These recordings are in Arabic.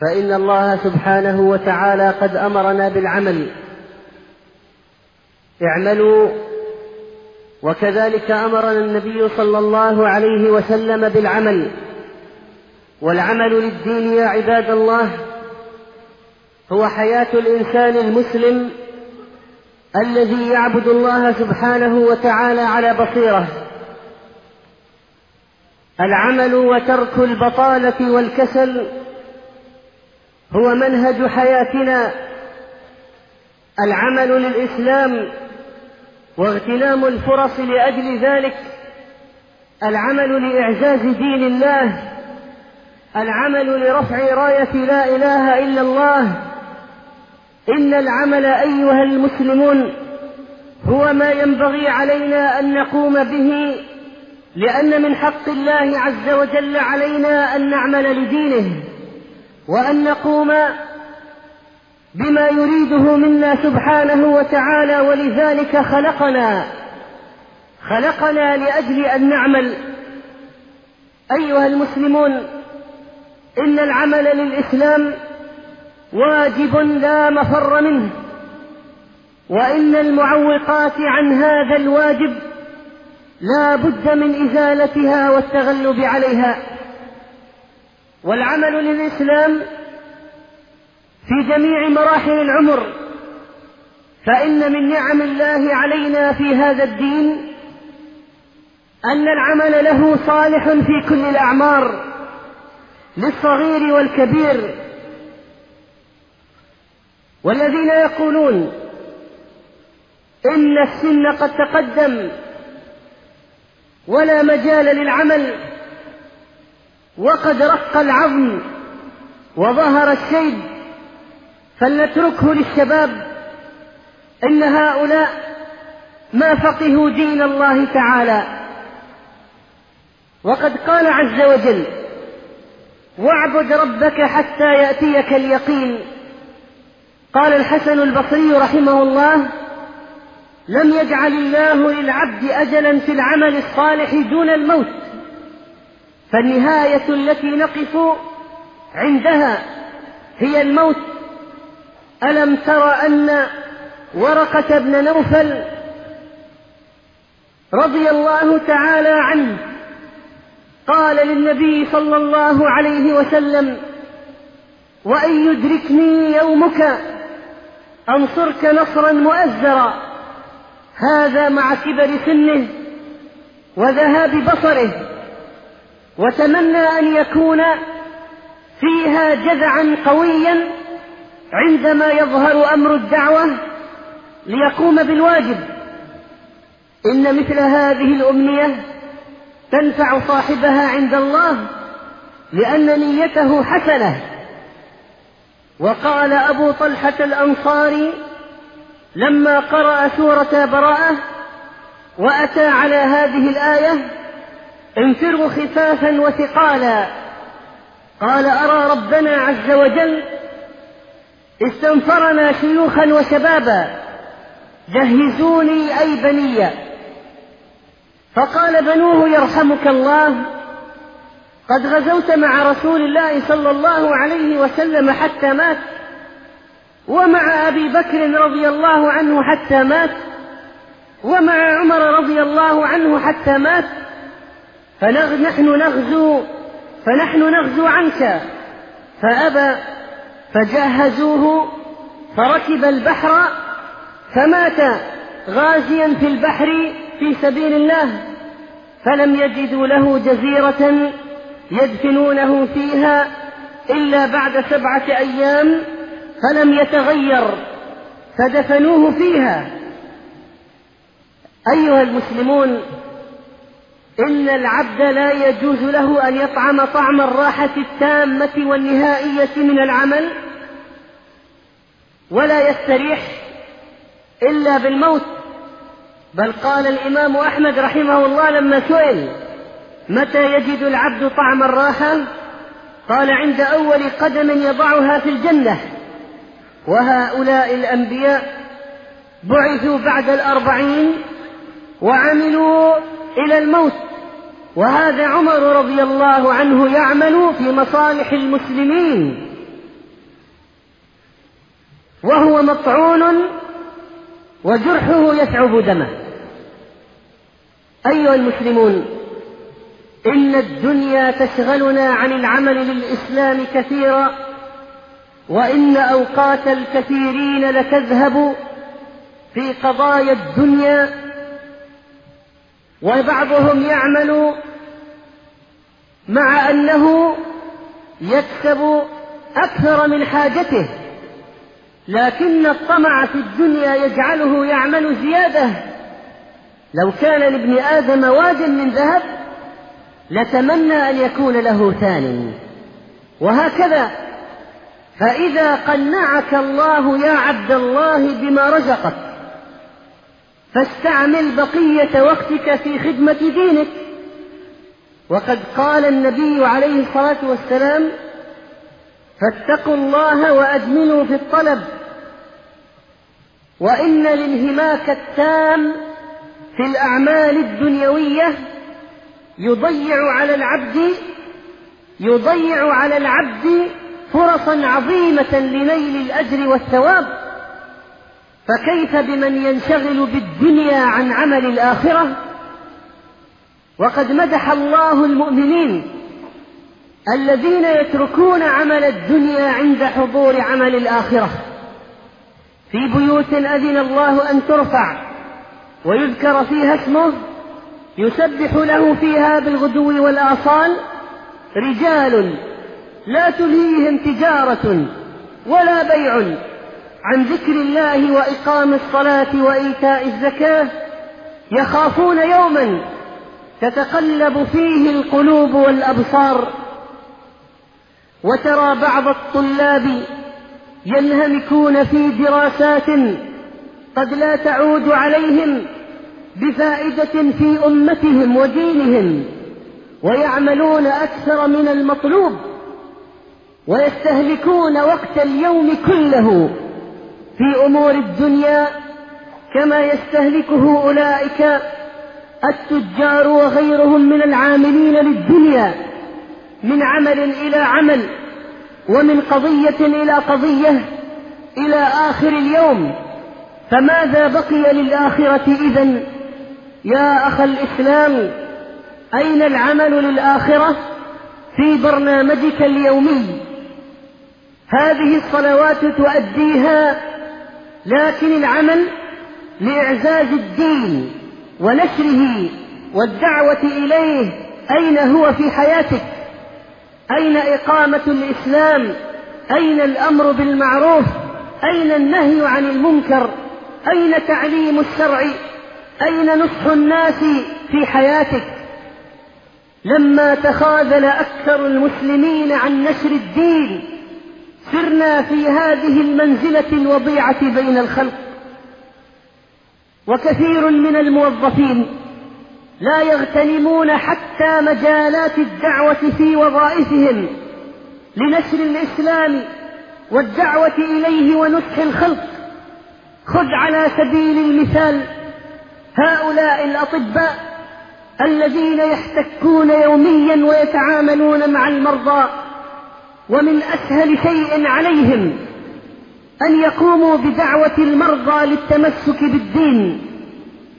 فإن الله سبحانه وتعالى قد أمرنا بالعمل. اعملوا وكذلك أمرنا النبي صلى الله عليه وسلم بالعمل. والعمل للدين يا عباد الله هو حياة الإنسان المسلم الذي يعبد الله سبحانه وتعالى على بصيرة. العمل وترك البطالة والكسل هو منهج حياتنا. العمل للإسلام واغتنام الفرص لأجل ذلك. العمل لإعزاز دين الله. العمل لرفع راية لا إله إلا الله. إن العمل أيها المسلمون هو ما ينبغي علينا أن نقوم به لأن من حق الله عز وجل علينا أن نعمل لدينه. وأن نقوم بما يريده منا سبحانه وتعالى ولذلك خلقنا خلقنا لأجل أن نعمل. أيها المسلمون إن العمل للإسلام واجب لا مفر منه وإن المعوقات عن هذا الواجب لا بد من إزالتها والتغلب عليها. والعمل للإسلام في جميع مراحل العمر فإن من نعم الله علينا في هذا الدين أن العمل له صالح في كل الأعمار للصغير والكبير. والذين يقولون إن السن قد تقدم ولا مجال للعمل وقد رق العظم وظهر الشيب فلنتركه للشباب. إن هؤلاء ما فقهوا دين الله تعالى. وقد قال عز وجل واعبد ربك حتى يأتيك اليقين قال الحسن البصري رحمه الله لم يجعل الله للعبد أجلا في العمل الصالح دون الموت فالنهاية التي نقف عندها هي الموت. ألم تر أن ورقة بن نوفل رضي الله تعالى عنه قال للنبي صلى الله عليه وسلم وإن يدركني يومك أنصرك نصرا مؤزرا هذا مع كبر سنه وذهاب بصره. وتمنى أن يكون فيها جذعا قويا عندما يظهر أمر الدعوة ليقوم بالواجب. إن مثل هذه الأمنية تنفع صاحبها عند الله لأن نيته حسنة. وقال أبو طلحة الأنصاري لما قرأ سورة براءة وأتى على هذه الآية انفروا خفافا وثقالا. قال أرى ربنا عز وجل استنفرنا شيوخا وشبابا. جهزوني أي بنيا فقال بنوه يرحمك الله قد غزوت مع رسول الله صلى الله عليه وسلم حتى مات ومع أبي بكر رضي الله عنه حتى مات ومع عمر رضي الله عنه حتى مات فنحن نغزو فنحن نغزو عنك. فأبى فجهزوه فركب البحر فمات غازيا في البحر في سبيل الله. فلم يجدوا له جزيرة يدفنونه فيها إلا بعد سبعة أيام فلم يتغير فدفنوه فيها. أيها المسلمون إن العبد لا يجوز له أن يطعم طعم الراحة التامة والنهائية من العمل ولا يستريح إلا بالموت. بل قال الإمام أحمد رحمه الله لما سئل متى يجد العبد طعم الراحة؟ قال عند أول قدم يضعها في الجنة. وهؤلاء الأنبياء بعثوا بعد الأربعين وعملوا إلى الموت. وهذا عمر رضي الله عنه يعمل في مصالح المسلمين. وهو مطعون وجرحه يشعب دمه. أيها المسلمون إن الدنيا تشغلنا عن العمل للإسلام كثيرا وإن أوقات الكثيرين لتذهب في قضايا الدنيا وبعضهم يعمل مع أنه يكسب أكثر من حاجته لكن الطمع في الدنيا يجعله يعمل زيادة. لو كان لابن آدم واد من ذهب لتمنى أن يكون له ثان وهكذا فإذا قنعك الله يا عبد الله بما رزقك فاستعمل بقية وقتك في خدمة دينك. وقد قال النبي عليه الصلاة والسلام فاتقوا الله وأجملوا في الطلب. وإن الانهماك التام في الأعمال الدنيوية يضيع على العبد يضيع على العبد فرصا عظيمة لنيل الأجر والثواب. فكيف بمن ينشغل بالدنيا عن عمل الآخرة؟ وقد مدح الله المؤمنين الذين يتركون عمل الدنيا عند حضور عمل الآخرة. في بيوت أذن الله أن ترفع ويذكر فيها اسمه يسبح له فيها بالغدو والآصال رجال لا تلهيهم تجارة ولا بيع عن ذكر الله وإقام الصلاة وإيتاء الزكاة يخافون يوما تتقلب فيه القلوب والأبصار وترى بعض الطلاب ينهمكون في دراسات قد لا تعود عليهم بفائدة في أمتهم ودينهم ويعملون أكثر من المطلوب ويستهلكون وقت اليوم كله في أمور الدنيا كما يستهلكه أولئك التجار وغيرهم من العاملين للدنيا من عمل إلى عمل ومن قضية إلى قضية إلى آخر اليوم. فماذا بقي للآخرة إذا يا أخ الإسلام أين العمل للآخرة في برنامجك اليومي؟ هذه الصلوات تؤديها لكن العمل لإعزاز الدين ونشره والدعوة إليه أين هو في حياتك؟ أين إقامة الإسلام؟ أين الأمر بالمعروف؟ أين النهي عن المنكر؟ أين تعليم الشرع؟ أين نصح الناس في حياتك؟ لما تخاذل أكثر المسلمين عن نشر الدين سرنا في هذه المنزلة الوضيعة بين الخلق. وكثير من الموظفين لا يغتنمون حتى مجالات الدعوة في وظائفهم لنشر الإسلام والدعوة إليه ونصح الخلق. خذ على سبيل المثال هؤلاء الأطباء الذين يحتكون يوميا ويتعاملون مع المرضى ومن أسهل شيء عليهم أن يقوموا بدعوة المرضى للتمسك بالدين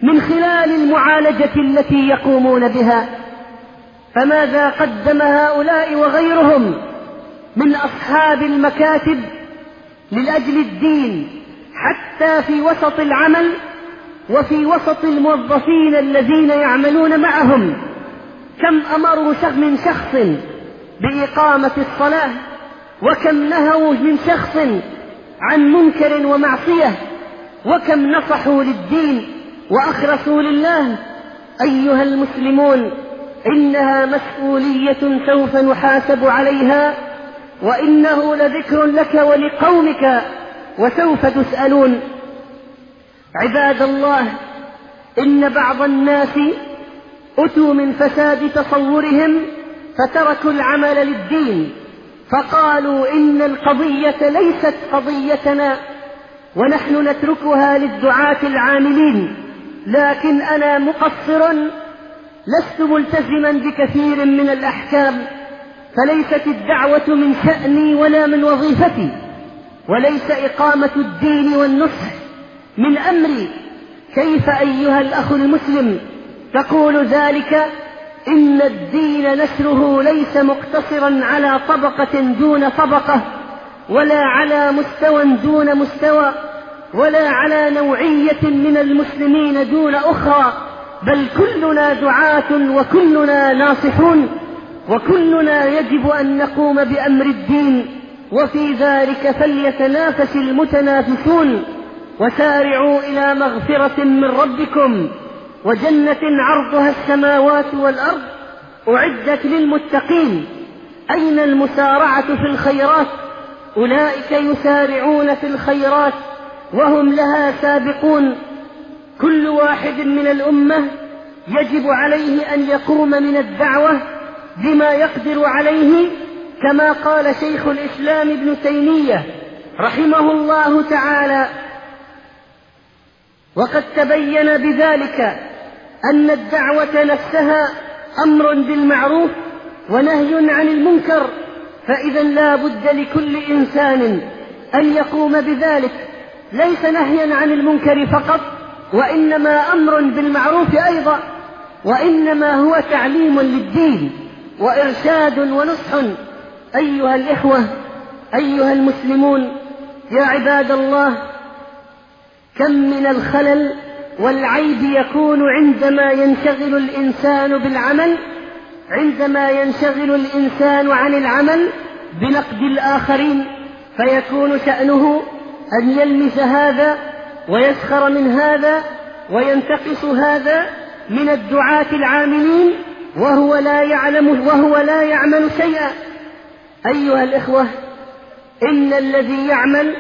من خلال المعالجة التي يقومون بها. فماذا قدم هؤلاء وغيرهم من أصحاب المكاتب لأجل الدين حتى في وسط العمل وفي وسط الموظفين الذين يعملون معهم؟ كم أمروا من شخص بإقامة الصلاة وكم نهوا من شخص عن منكر ومعصية وكم نصحوا للدين وأخرسوا لله أيها المسلمون إنها مسؤولية سوف نحاسب عليها وإنه لذكر لك ولقومك وسوف تسألون. عباد الله إن بعض الناس أتوا من فساد تصورهم فتركوا العمل للدين. فقالوا إن القضية ليست قضيتنا ونحن نتركها للدعاة العاملين. لكن أنا مقصر لست ملتزما بكثير من الأحكام. فليست الدعوة من شأني ولا من وظيفتي. وليس إقامة الدين والنصح من أمري. كيف أيها الأخ المسلم تقول ذلك إن الدين نشره ليس مقتصرا على طبقة دون طبقة ولا على مستوى دون مستوى ولا على نوعية من المسلمين دون أخرى بل كلنا دعاة وكلنا ناصحون وكلنا يجب أن نقوم بأمر الدين وفي ذلك فليتنافس المتنافسون وسارعوا إلى مغفرة من ربكم. وجنة عرضها السماوات والأرض أعدت للمتقين. أين المسارعة في الخيرات؟ أولئك يسارعون في الخيرات وهم لها سابقون. كل واحد من الأمة يجب عليه أن يقوم من الدعوة بما يقدر عليه كما قال شيخ الإسلام ابن تيمية رحمه الله تعالى. وقد تبين بذلك أن الدعوة نفسها أمر بالمعروف ونهي عن المنكر فإذا لا بد لكل إنسان أن يقوم بذلك ليس نهيا عن المنكر فقط وإنما أمر بالمعروف أيضا وإنما هو تعليم للدين وإرشاد ونصح. أيها الإخوة أيها المسلمون يا عباد الله كم من الخلل والعيب يكون عندما ينشغل الإنسان بالعمل عندما ينشغل الإنسان عن العمل بنقد الآخرين فيكون شأنه أن يلمس هذا ويسخر من هذا وينتقص هذا من الدعاة العاملين وهو لا يعلم وهو لا يعمل شيئا. أيها الإخوة إن الذي يعمل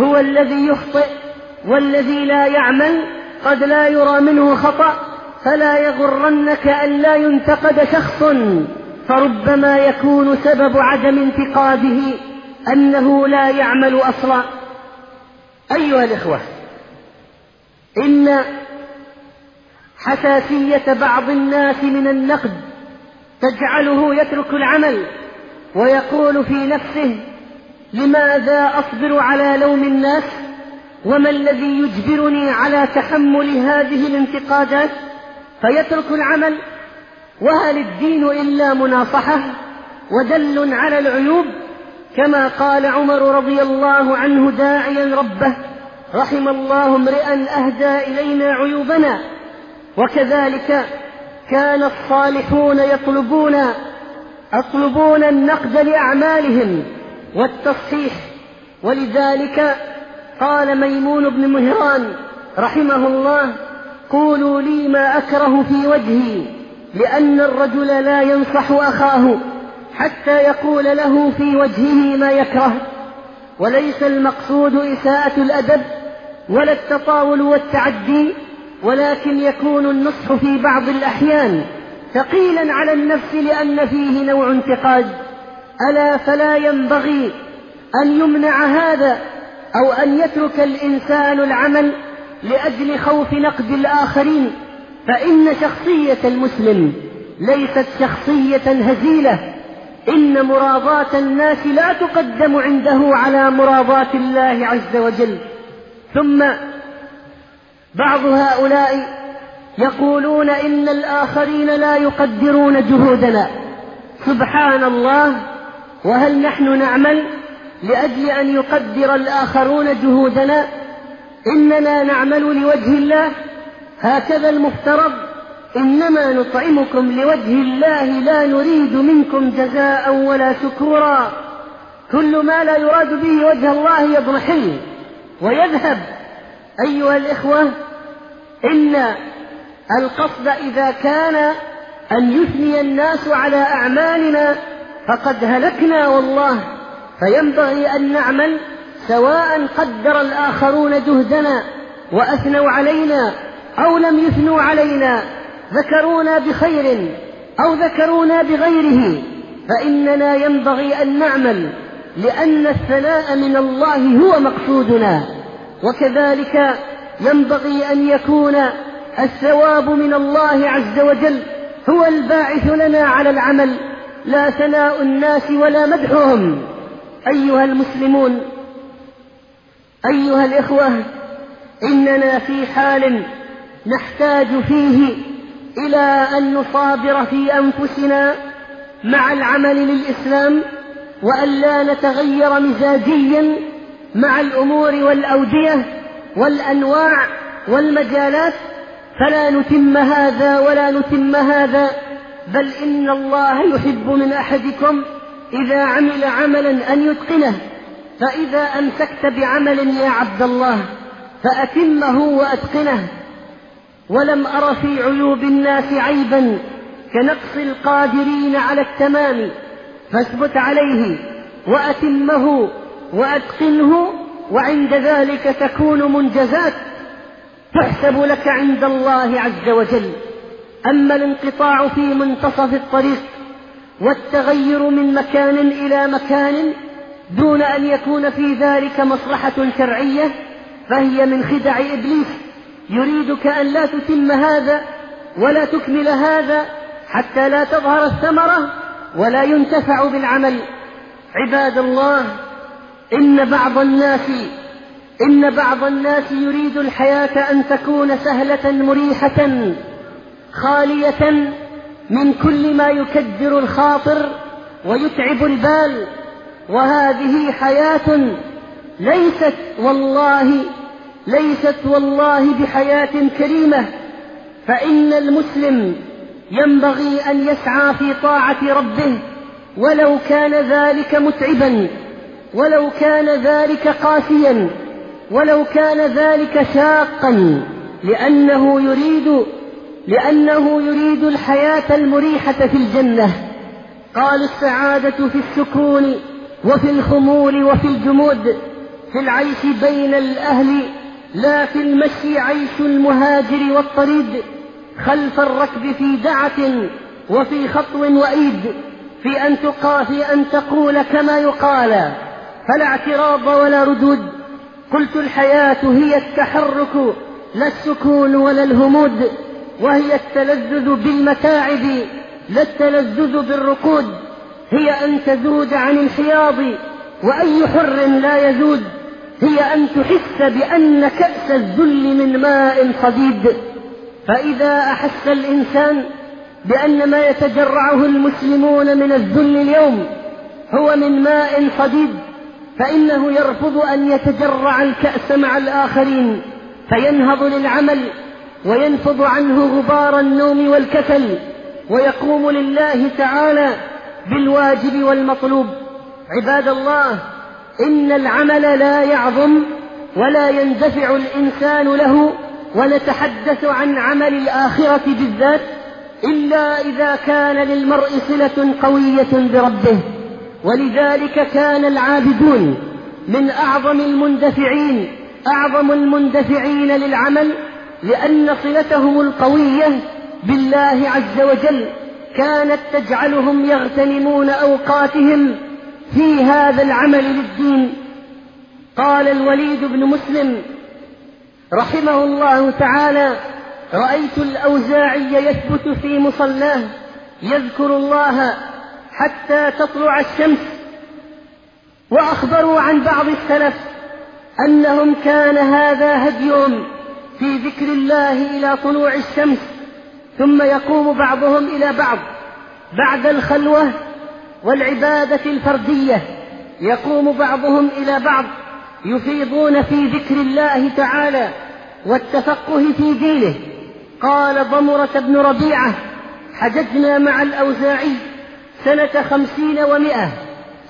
هو الذي يخطئ والذي لا يعمل قد لا يرى منه خطأ فلا يغرنك أن لا ينتقد شخص. فربما يكون سبب عدم انتقاده أنه لا يعمل أصلا. أيها الإخوة إن حساسية بعض الناس من النقد تجعله يترك العمل ويقول في نفسه لماذا أصبر على لوم الناس؟ وما الذي يجبرني على تحمل هذه الانتقادات؟ فيترك العمل. وهل الدين إلا مناصحة؟ ودل على العيوب كما قال عمر رضي الله عنه داعيا ربه رحم الله امرئا أهدى إلينا عيوبنا. وكذلك كان الصالحون يطلبون يطلبون النقد لأعمالهم والتصحيح. ولذلك قال ميمون بن مهران رحمه الله قولوا لي ما أكره في وجهي لأن الرجل لا ينصح أخاه حتى يقول له في وجهه ما يكره. وليس المقصود إساءة الأدب ولا التطاول والتعدي ولكن يكون النصح في بعض الأحيان ثقيلا على النفس لأن فيه نوع انتقاد. ألا فلا ينبغي أن يمنع هذا أو أن يترك الإنسان العمل لأجل خوف نقد الآخرين فإن شخصية المسلم ليست شخصية هزيلة إن مراضاة الناس لا تقدم عنده على مراضاة الله عز وجل. ثم بعض هؤلاء يقولون إن الآخرين لا يقدرون جهودنا. سبحان الله وهل نحن نعمل؟ لأجل أن يقدر الآخرون جهودنا إننا نعمل لوجه الله. هكذا المفترض إنما نطعمكم لوجه الله لا نريد منكم جزاء ولا شكورا. كل ما لا يراد به وجه الله يضمحل ويذهب. أيها الإخوة إن القصد إذا كان أن يثني الناس على أعمالنا فقد هلكنا والله. فينبغي أن نعمل سواء قدر الآخرون جهدنا وأثنوا علينا أو لم يثنوا علينا ذكرونا بخير أو ذكرونا بغيره. فإننا ينبغي أن نعمل لأن الثناء من الله هو مقصودنا. وكذلك ينبغي أن يكون الثواب من الله عز وجل هو الباعث لنا على العمل. لا ثناء الناس ولا مدحهم. أيها المسلمون أيها الإخوة إننا في حال نحتاج فيه إلى أن نصابر في أنفسنا مع العمل للإسلام وأن لا نتغير مزاجيا مع الأمور والأودية والأنواع والمجالات فلا نتم هذا ولا نتم هذا بل إن الله يحب من أحدكم إذا عمل عملا أن يتقنه فإذا أمسكت بعمل يا عبد الله فأتمه وأتقنه. ولم أر في عيوب الناس عيبا كنقص القادرين على التمام فاثبت عليه وأتمه وأتقنه وعند ذلك تكون منجزات تحسب لك عند الله عز وجل. أما الانقطاع في منتصف الطريق والتغير من مكان إلى مكان دون أن يكون في ذلك مصلحة شرعية فهي من خدع إبليس. يريدك أن لا تتم هذا ولا تكمل هذا حتى لا تظهر الثمرة ولا ينتفع بالعمل. عباد الله إن بعض الناس إن بعض الناس يريد الحياة أن تكون سهلة مريحة خالية من كل ما يكدر الخاطر ويتعب البال وهذه حياة ليست والله ليست والله بحياة كريمة. فإن المسلم ينبغي أن يسعى في طاعة ربه ولو كان ذلك متعبا ولو كان ذلك قاسيا ولو كان ذلك شاقا لأنه يريد لأنه يريد الحياة المريحة في الجنة. قال السعادة في السكون وفي الخمول وفي الجمود في العيش بين الأهل لا في المشي عيش المهاجر والطريد خلف الركب في دعة وفي خطو وإيد في أن تقا في أن تقول كما يقال فلا اعتراض ولا ردود. قلت الحياة هي التحرك لا السكون ولا الهمود. وهي التلذذ بالمتاعب لا التلذذ بالركود. هي أن تزود عن الحياض وأي حر لا يزود. هي أن تحس بأن كأس الذل من ماء صديد فإذا أحس الإنسان بأن ما يتجرعه المسلمون من الذل اليوم هو من ماء صديد فإنه يرفض أن يتجرع الكأس مع الآخرين فينهض للعمل. وينفض عنه غبار النوم والكسل ويقوم لله تعالى بالواجب والمطلوب. عباد الله إن العمل لا يعظم ولا يندفع الإنسان له ونتحدث عن عمل الآخرة بالذات إلا إذا كان للمرء صلة قوية بربه. ولذلك كان العابدون من أعظم المندفعين أعظم المندفعين للعمل لأن صلتهم القوية بالله عز وجل كانت تجعلهم يغتنمون أوقاتهم في هذا العمل للدين. قال الوليد بن مسلم رحمه الله تعالى رأيت الأوزاعي يثبت في مصلاه يذكر الله حتى تطلع الشمس. وأخبروا عن بعض السلف أنهم كان هذا هديهم في ذكر الله إلى طلوع الشمس ثم يقوم بعضهم إلى بعض بعد الخلوة والعبادة الفردية يقوم بعضهم إلى بعض يفيضون في ذكر الله تعالى والتفقه في دينه. قال ضمرة بن ربيعة حججنا مع الأوزاعي سنة خمسين ومائة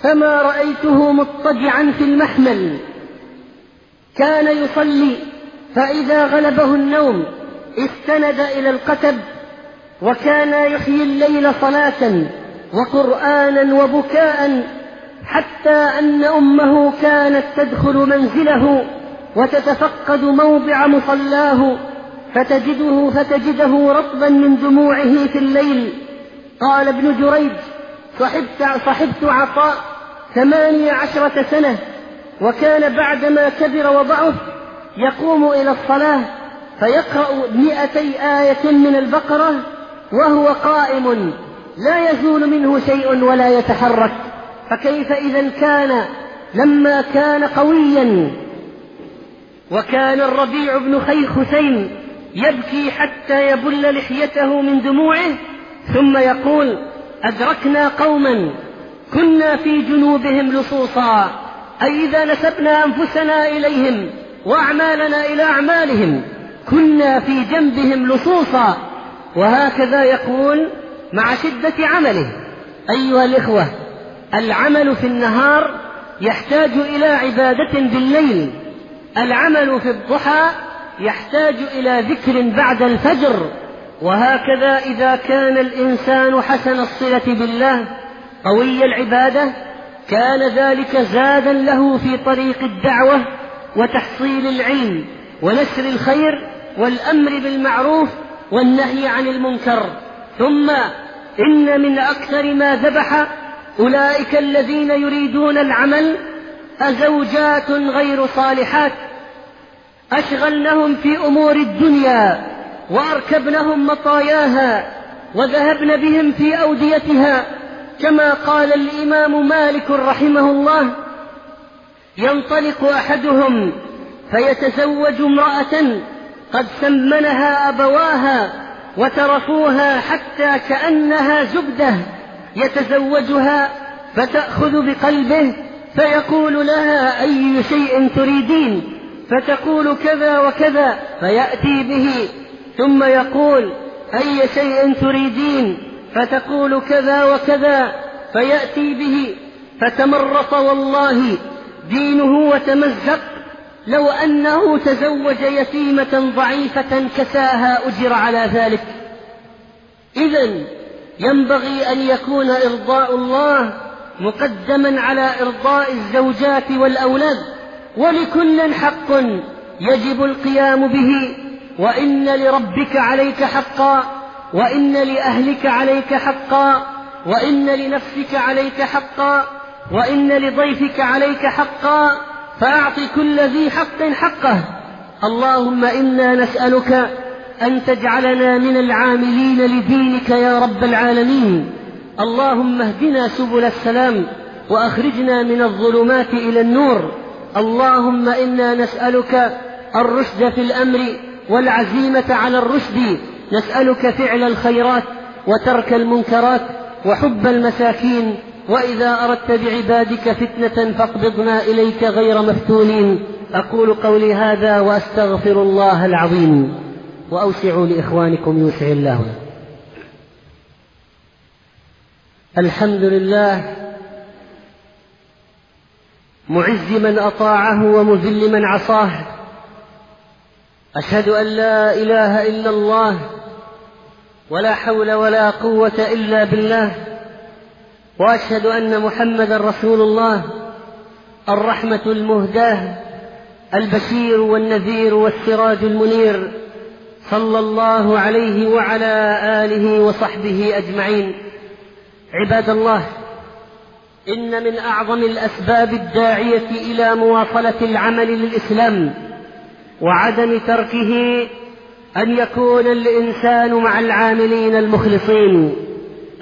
فما رأيته مضطجعا في المحمل. كان يصلي فإذا غلبه النوم استند إلى القتب وكان يحيي الليل صلاة وقرآنا وبكاء حتى أن أمه كانت تدخل منزله وتتفقد موضع مصلاه فتجده فتجده رطبا من دموعه في الليل. قال ابن جريج صحبت, صحبت عطاء ثمانية عشرة سنة وكان بعدما كبر وضعف يقوم إلى الصلاة فيقرأ مئتي آية من البقرة وهو قائم لا يزول منه شيء ولا يتحرك. فكيف إذا كان لما كان قويا؟ وكان الربيع بن خي حسين يبكي حتى يبل لحيته من دموعه ثم يقول أدركنا قوما كنا في جنوبهم لصوصا أي إذا نسبنا أنفسنا إليهم وأعمالنا إلى أعمالهم. كنا في جنبهم لصوصا. وهكذا يقول مع شدة عمله. أيها الإخوة العمل في النهار يحتاج إلى عبادة بالليل. العمل في الضحى يحتاج إلى ذكر بعد الفجر. وهكذا إذا كان الإنسان حسن الصلة بالله قوي العبادة كان ذلك زادا له في طريق الدعوة وتحصيل العلم ونشر الخير والأمر بالمعروف والنهي عن المنكر. ثم إن من أكثر ما ذبح أولئك الذين يريدون العمل أزوجات غير صالحات أشغلنهم في أمور الدنيا وأركبنهم مطاياها وذهبن بهم في أوديتها كما قال الإمام مالك رحمه الله ينطلق أحدهم فيتزوج امرأة قد سمنها أبواها وتركوها حتى كأنها زبدة يتزوجها فتأخذ بقلبه فيقول لها أي شيء تريدين؟ فتقول كذا وكذا فيأتي به. ثم يقول أي شيء تريدين؟ فتقول كذا وكذا فيأتي به. فتمرط والله دينه وتمزق لو أنه تزوج يتيمة ضعيفة كساها أجر على ذلك. إذا ينبغي أن يكون إرضاء الله مقدما على إرضاء الزوجات والأولاد ولكل حق يجب القيام به وإن لربك عليك حقا وإن لأهلك عليك حقا وإن لنفسك عليك حقا. وإن لضيفك عليك حقا فأعط كل ذي حق حقه. اللهم إنا نسألك أن تجعلنا من العاملين لدينك يا رب العالمين. اللهم اهدنا سبل السلام وأخرجنا من الظلمات إلى النور. اللهم إنا نسألك الرشد في الأمر والعزيمة على الرشد. نسألك فعل الخيرات وترك المنكرات وحب المساكين. وإذا أردت بعبادك فتنة فاقبضنا إليك غير مفتونين. أقول قولي هذا وأستغفر الله العظيم. وأوسعوا لإخوانكم يوسع الله. الحمد لله معز من أطاعه ومذل من عصاه. أشهد أن لا إله إلا الله. ولا حول ولا قوة إلا بالله. وأشهد أن محمدا رسول الله الرحمة المهداة البشير والنذير والسراج المنير صلى الله عليه وعلى آله وصحبه أجمعين. عباد الله إن من أعظم الأسباب الداعية إلى مواصلة العمل للإسلام وعدم تركه أن يكون الإنسان مع العاملين المخلصين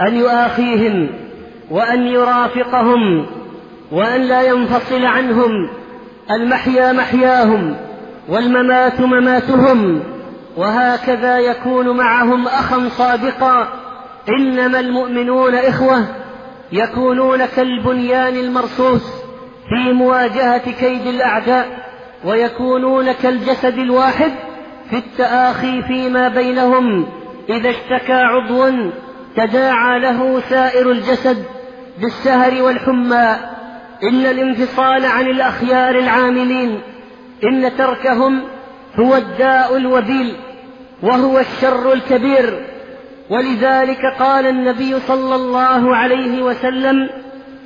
أن يؤاخيهم وأن يرافقهم وأن لا ينفصل عنهم. المحيا محياهم والممات مماتهم. وهكذا يكون معهم أخا صادقا. إنما المؤمنون إخوة يكونون كالبنيان المرصوص في مواجهة كيد الأعداء ويكونون كالجسد الواحد في التآخي فيما بينهم. إذا اشتكى عضو تداعى له سائر الجسد. بالسهر والحمى إن الانفصال عن الأخيار العاملين إن تركهم هو الداء الوبيل وهو الشر الكبير. ولذلك قال النبي صلى الله عليه وسلم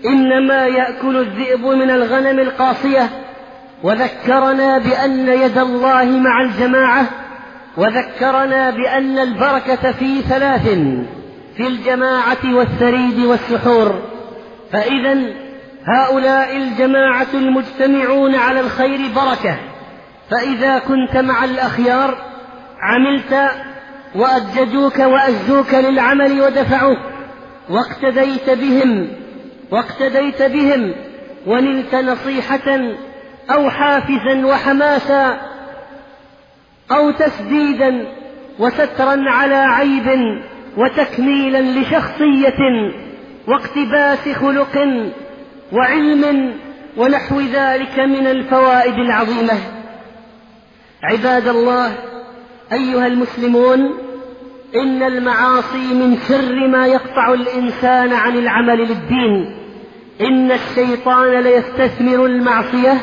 إنما يأكل الذئب من الغنم القاصية. وذكرنا بأن يد الله مع الجماعة وذكرنا بأن البركة في ثلاث في الجماعة والثريد والسحور. فإذا هؤلاء الجماعة المجتمعون على الخير بركة. فإذا كنت مع الأخيار عملت وأجدوك وأجدوك للعمل ودفعوك واقتديت بهم واقتديت بهم ونلت نصيحة أو حافزا وحماسا أو تسديدا وسترا على عيب وتكميلا لشخصية واقتباس خلق وعلم ونحو ذلك من الفوائد العظيمة. عباد الله أيها المسلمون إن المعاصي من شر ما يقطع الإنسان عن العمل للدين. إن الشيطان ليستثمر المعصية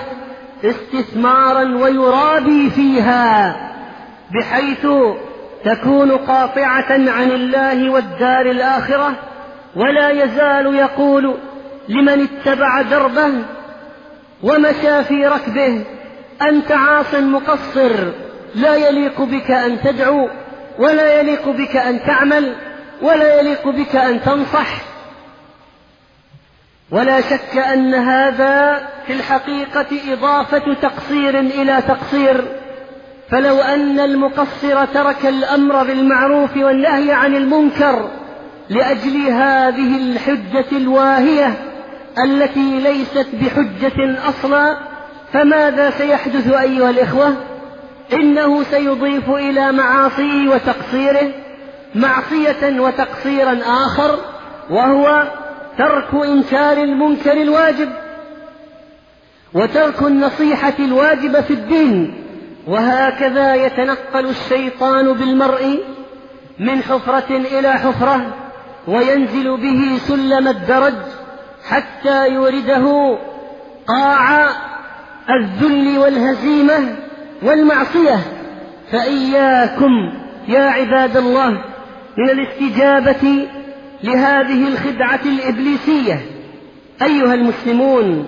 استثمارا ويرابي فيها بحيث تكون قاطعة عن الله والدار الآخرة ولا يزال يقول لمن اتبع دربه ومشى في ركبه أنت عاص مقصر لا يليق بك أن تدعو ولا يليق بك أن تعمل ولا يليق بك أن تنصح. ولا شك أن هذا في الحقيقة إضافة تقصير إلى تقصير. فلو أن المقصر ترك الأمر بالمعروف والنهي عن المنكر لأجل هذه الحجة الواهية التي ليست بحجة أصلا فماذا سيحدث أيها الإخوة؟ إنه سيضيف إلى معاصيه وتقصيره معصية وتقصيرا آخر وهو ترك إنكار المنكر الواجب وترك النصيحة الواجبة في الدين وهكذا يتنقل الشيطان بالمرء من حفرة إلى حفرة. وينزل به سلم الدرج حتى يورده قاع الذل والهزيمة والمعصية. فإياكم يا عباد الله من الاستجابة لهذه الخدعة الإبليسية. أيها المسلمون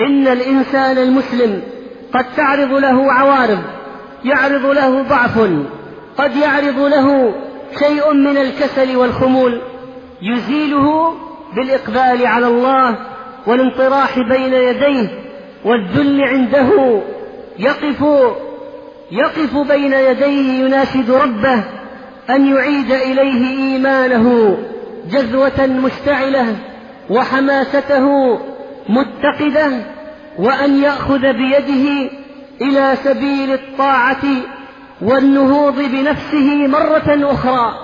إن الإنسان المسلم قد تعرض له عوارض يعرض له ضعف قد يعرض له شيء من الكسل والخمول يزيله بالإقبال على الله والانطراح بين يديه والذل عنده يقف يقف بين يديه يناشد ربه أن يعيد إليه إيمانه جذوة مشتعلة وحماسته متقدة وأن يأخذ بيده إلى سبيل الطاعة والنهوض بنفسه مرة أخرى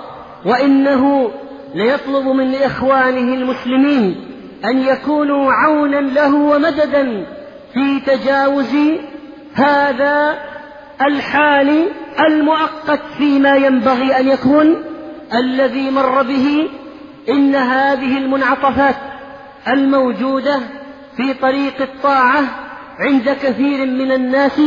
وإنه ليطلب من إخوانه المسلمين أن يكونوا عونا له ومددا في تجاوز هذا الحال المؤقت فيما ينبغي أن يكون الذي مر به إن هذه المنعطفات الموجودة في طريق الطاعة عند كثير من الناس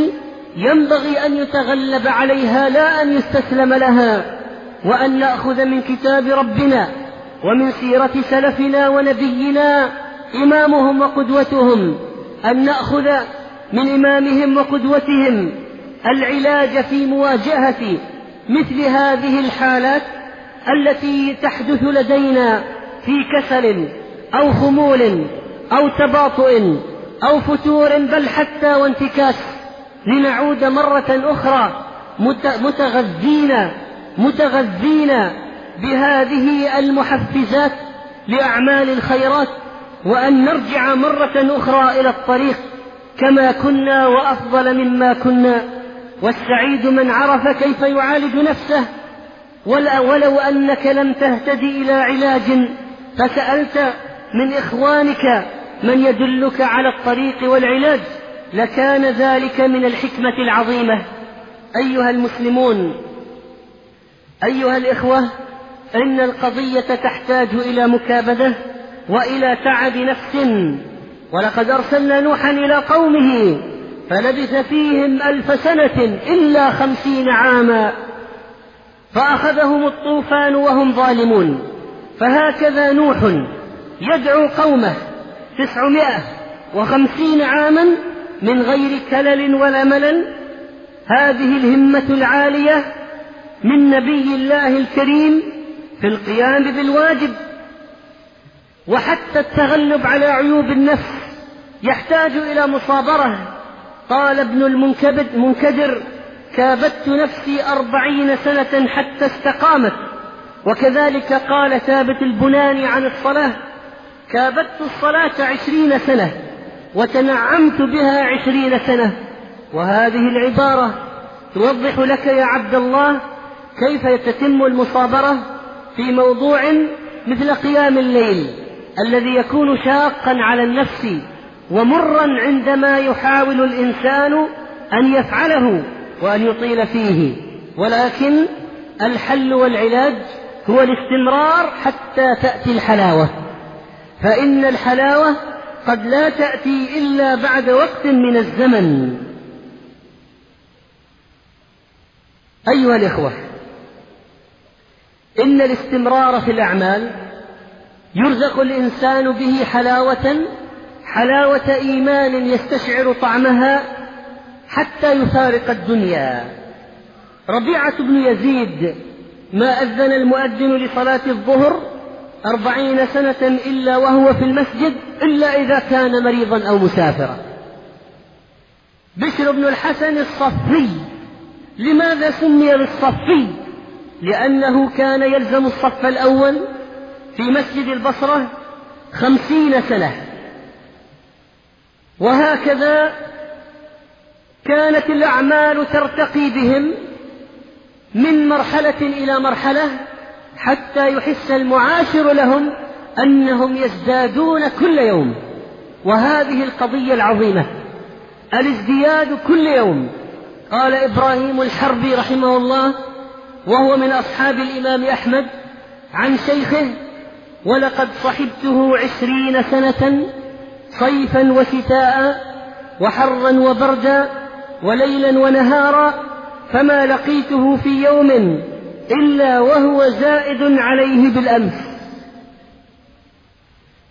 ينبغي أن يتغلب عليها لا أن يستسلم لها وأن نأخذ من كتاب ربنا ومن سيرة سلفنا ونبينا إمامهم وقدوتهم أن نأخذ من إمامهم وقدوتهم العلاج في مواجهة مثل هذه الحالات التي تحدث لدينا في كسل أو خمول أو تباطؤ أو فتور بل حتى وانتكاس. لنعود مرة أخرى متغذين متغذين بهذه المحفزات لأعمال الخيرات وأن نرجع مرة أخرى إلى الطريق كما كنا وأفضل مما كنا. والسعيد من عرف كيف يعالج نفسه. ولو أنك لم تهتدي إلى علاج فسألت من إخوانك من يدلك على الطريق والعلاج. لكان ذلك من الحكمة العظيمة. أيها المسلمون أيها الإخوة إن القضية تحتاج إلى مكابدة وإلى تعب نفس. ولقد أرسلنا نوحا إلى قومه فلبث فيهم ألف سنة إلا خمسين عاما. فأخذهم الطوفان وهم ظالمون. فهكذا نوح يدعو قومه تسعمائة وخمسين عاما من غير كلل ولا ملل هذه الهمة العالية من نبي الله الكريم في القيام بالواجب. وحتى التغلب على عيوب النفس يحتاج إلى مصابرة. قال ابن المنكدر كابدت نفسي أربعين سنة حتى استقامت. وكذلك قال ثابت البناني عن الصلاة كابدت الصلاة عشرين سنة. وتنعمت بها عشرين سنة. وهذه العبارة توضح لك يا عبد الله كيف تتم المصابرة في موضوع مثل قيام الليل الذي يكون شاقا على النفس ومرا عندما يحاول الإنسان أن يفعله وأن يطيل فيه. ولكن الحل والعلاج هو الاستمرار حتى تأتي الحلاوة. فإن الحلاوة قد لا تأتي إلا بعد وقت من الزمن. أيها الإخوة إن الاستمرار في الأعمال يرزق الإنسان به حلاوة حلاوة إيمان يستشعر طعمها حتى يفارق الدنيا. ربيعة بن يزيد ما أذن المؤذن لصلاة الظهر؟ أربعين سنة إلا وهو في المسجد إلا إذا كان مريضا أو مسافرا. بشر بن الحسن الصفي. لماذا سمي بالصفي؟ لأنه كان يلزم الصف الأول في مسجد البصرة خمسين سنة. وهكذا كانت الأعمال ترتقي بهم من مرحلة إلى مرحلة حتى يحس المعاشر لهم أنهم يزدادون كل يوم. وهذه القضية العظيمة الازدياد كل يوم. قال إبراهيم الحربي رحمه الله وهو من أصحاب الإمام أحمد عن شيخه ولقد صحبته عشرين سنة صيفا وشتاء وحرا وبردا وليلا ونهارا فما لقيته في يوم إلا وهو زائد عليه بالأمس.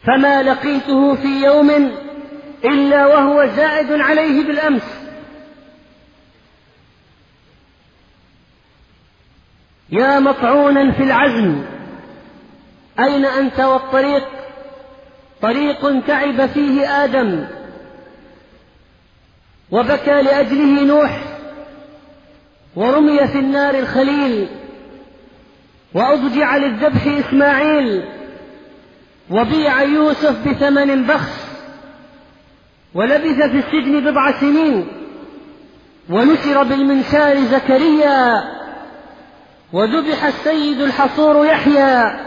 فما لقيته في يوم إلا وهو زائد عليه بالأمس. يا مطعونا في العزم أين أنت والطريق؟ طريق تعب فيه آدم. وبكى لأجله نوح ورمي في النار الخليل. وأضجع للذبح إسماعيل وبيع يوسف بثمن بخس ولبث في السجن بضع سنين ونشر بالمنشار زكريا وذبح السيد الحصور يحيى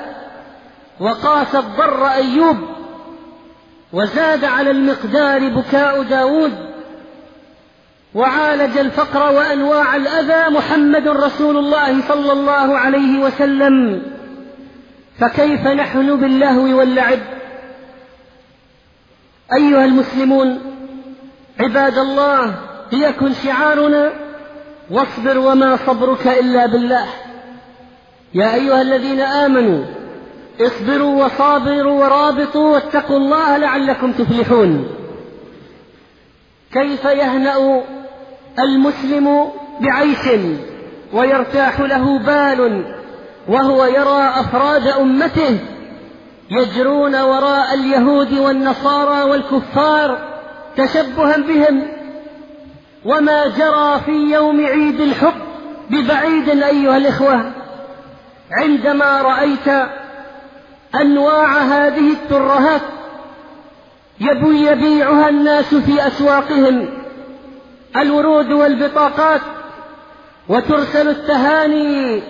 وقاس الضر أيوب وزاد على المقدار بكاء داود وعالج الفقر وأنواع الأذى محمد رسول الله صلى الله عليه وسلم. فكيف نحن باللهو واللعب؟ أيها المسلمون عباد الله ليكن شعارنا واصبر وما صبرك إلا بالله. يا أيها الذين آمنوا اصبروا وصابروا ورابطوا واتقوا الله لعلكم تفلحون. كيف يهنأ المسلم بعيش ويرتاح له بال وهو يرى أفراد أمته يجرون وراء اليهود والنصارى والكفار تشبها بهم وما جرى في يوم عيد الحب ببعيد أيها الإخوة عندما رأيت أنواع هذه الترهات يبيعها الناس في أسواقهم. الورود والبطاقات. وترسل التهاني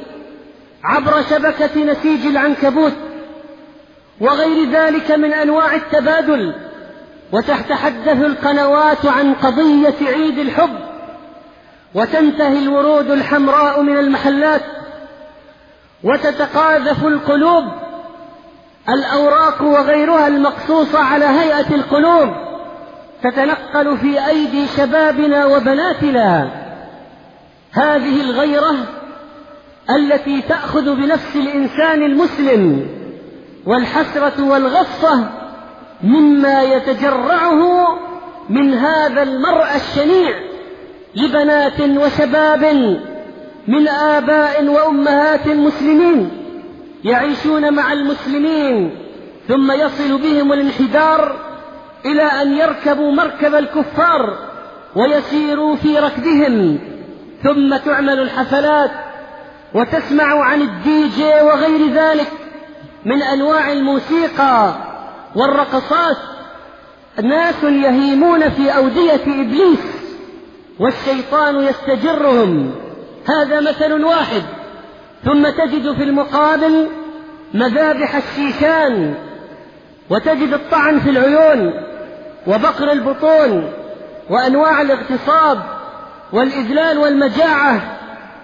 عبر شبكة نسيج العنكبوت. وغير ذلك من أنواع التبادل. وتتحدث القنوات عن قضية عيد الحب. وتنتهي الورود الحمراء من المحلات. وتتقاذف القلوب. الأوراق وغيرها المقصوصة على هيئة القلوب تتنقل في أيدي شبابنا وبناتنا. هذه الغيرة التي تأخذ بنفس الإنسان المسلم والحسرة والغصة مما يتجرعه من هذا المرء الشنيع لبنات وشباب من آباء وأمهات مسلمين يعيشون مع المسلمين ثم يصل بهم الانحدار إلى أن يركبوا مركب الكفار ويسيروا في ركبهم. ثم تعمل الحفلات وتسمع عن الدي جي وغير ذلك من أنواع الموسيقى والرقصات. ناس يهيمون في أودية إبليس والشيطان يستجرهم. هذا مثل واحد. ثم تجد في المقابل مذابح الشيشان وتجد الطعن في العيون وبقر البطون وأنواع الاغتصاب والإذلال والمجاعة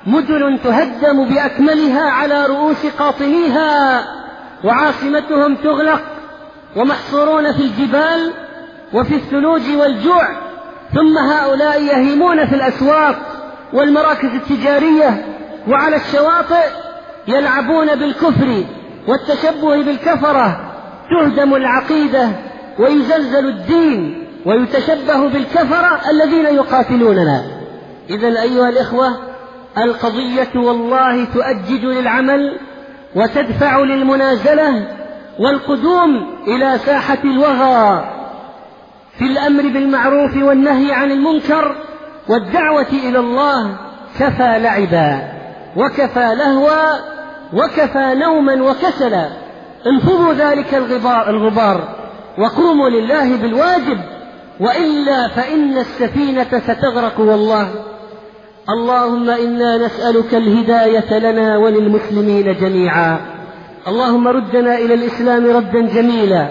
مدن تهدم بأكملها على رؤوس قاطنيها وعاصمتهم تغلق ومحصورون في الجبال وفي الثلوج والجوع ثم هؤلاء يهيمون في الأسواق والمراكز التجارية وعلى الشواطئ يلعبون بالكفر والتشبه بالكفرة تهدم العقيدة ويزلزل الدين ويتشبه بالكفرة الذين يقاتلوننا. إذا أيها الإخوة القضية والله تؤجج للعمل وتدفع للمنازلة والقدوم إلى ساحة الوغى في الأمر بالمعروف والنهي عن المنكر والدعوة إلى الله كفى لعبا. وكفى لهوا وكفى نوما وكسلا. انفضوا ذلك الغبار, الغبار وقوموا لله بالواجب. وإلا فإن السفينة ستغرق والله. اللهم إنا نسألك الهداية لنا وللمسلمين جميعا. اللهم ردنا إلى الإسلام ردا جميلا.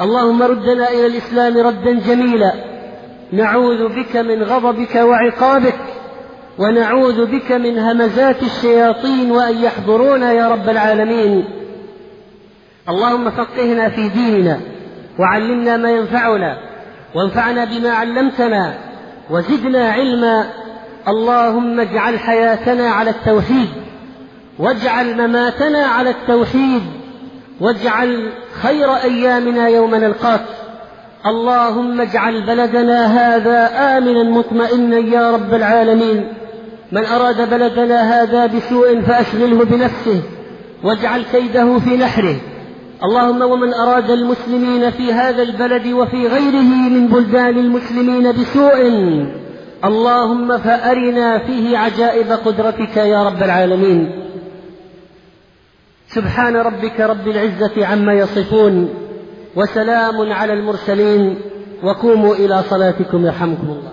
اللهم ردنا إلى الإسلام ردا جميلا. نعوذ بك من غضبك وعقابك. ونعوذ بك من همزات الشياطين وأن يحضرونا يا رب العالمين. اللهم فقهنا في ديننا وعلمنا ما ينفعنا وانفعنا بما علمتنا وزدنا علما. اللهم اجعل حياتنا على التوحيد واجعل مماتنا على التوحيد واجعل خير أيامنا يوم نلقاك. اللهم اجعل بلدنا هذا آمنا مطمئنا يا رب العالمين. من أراد بلدنا هذا بسوء فأشغله بنفسه واجعل كيده في نحره. اللهم ومن أراد المسلمين في هذا البلد وفي غيره من بلدان المسلمين بسوء اللهم فأرنا فيه عجائب قدرتك يا رب العالمين. سبحان ربك رب العزة عما يصفون وسلام على المرسلين وقوموا إلى صلاتكم يرحمكم الله.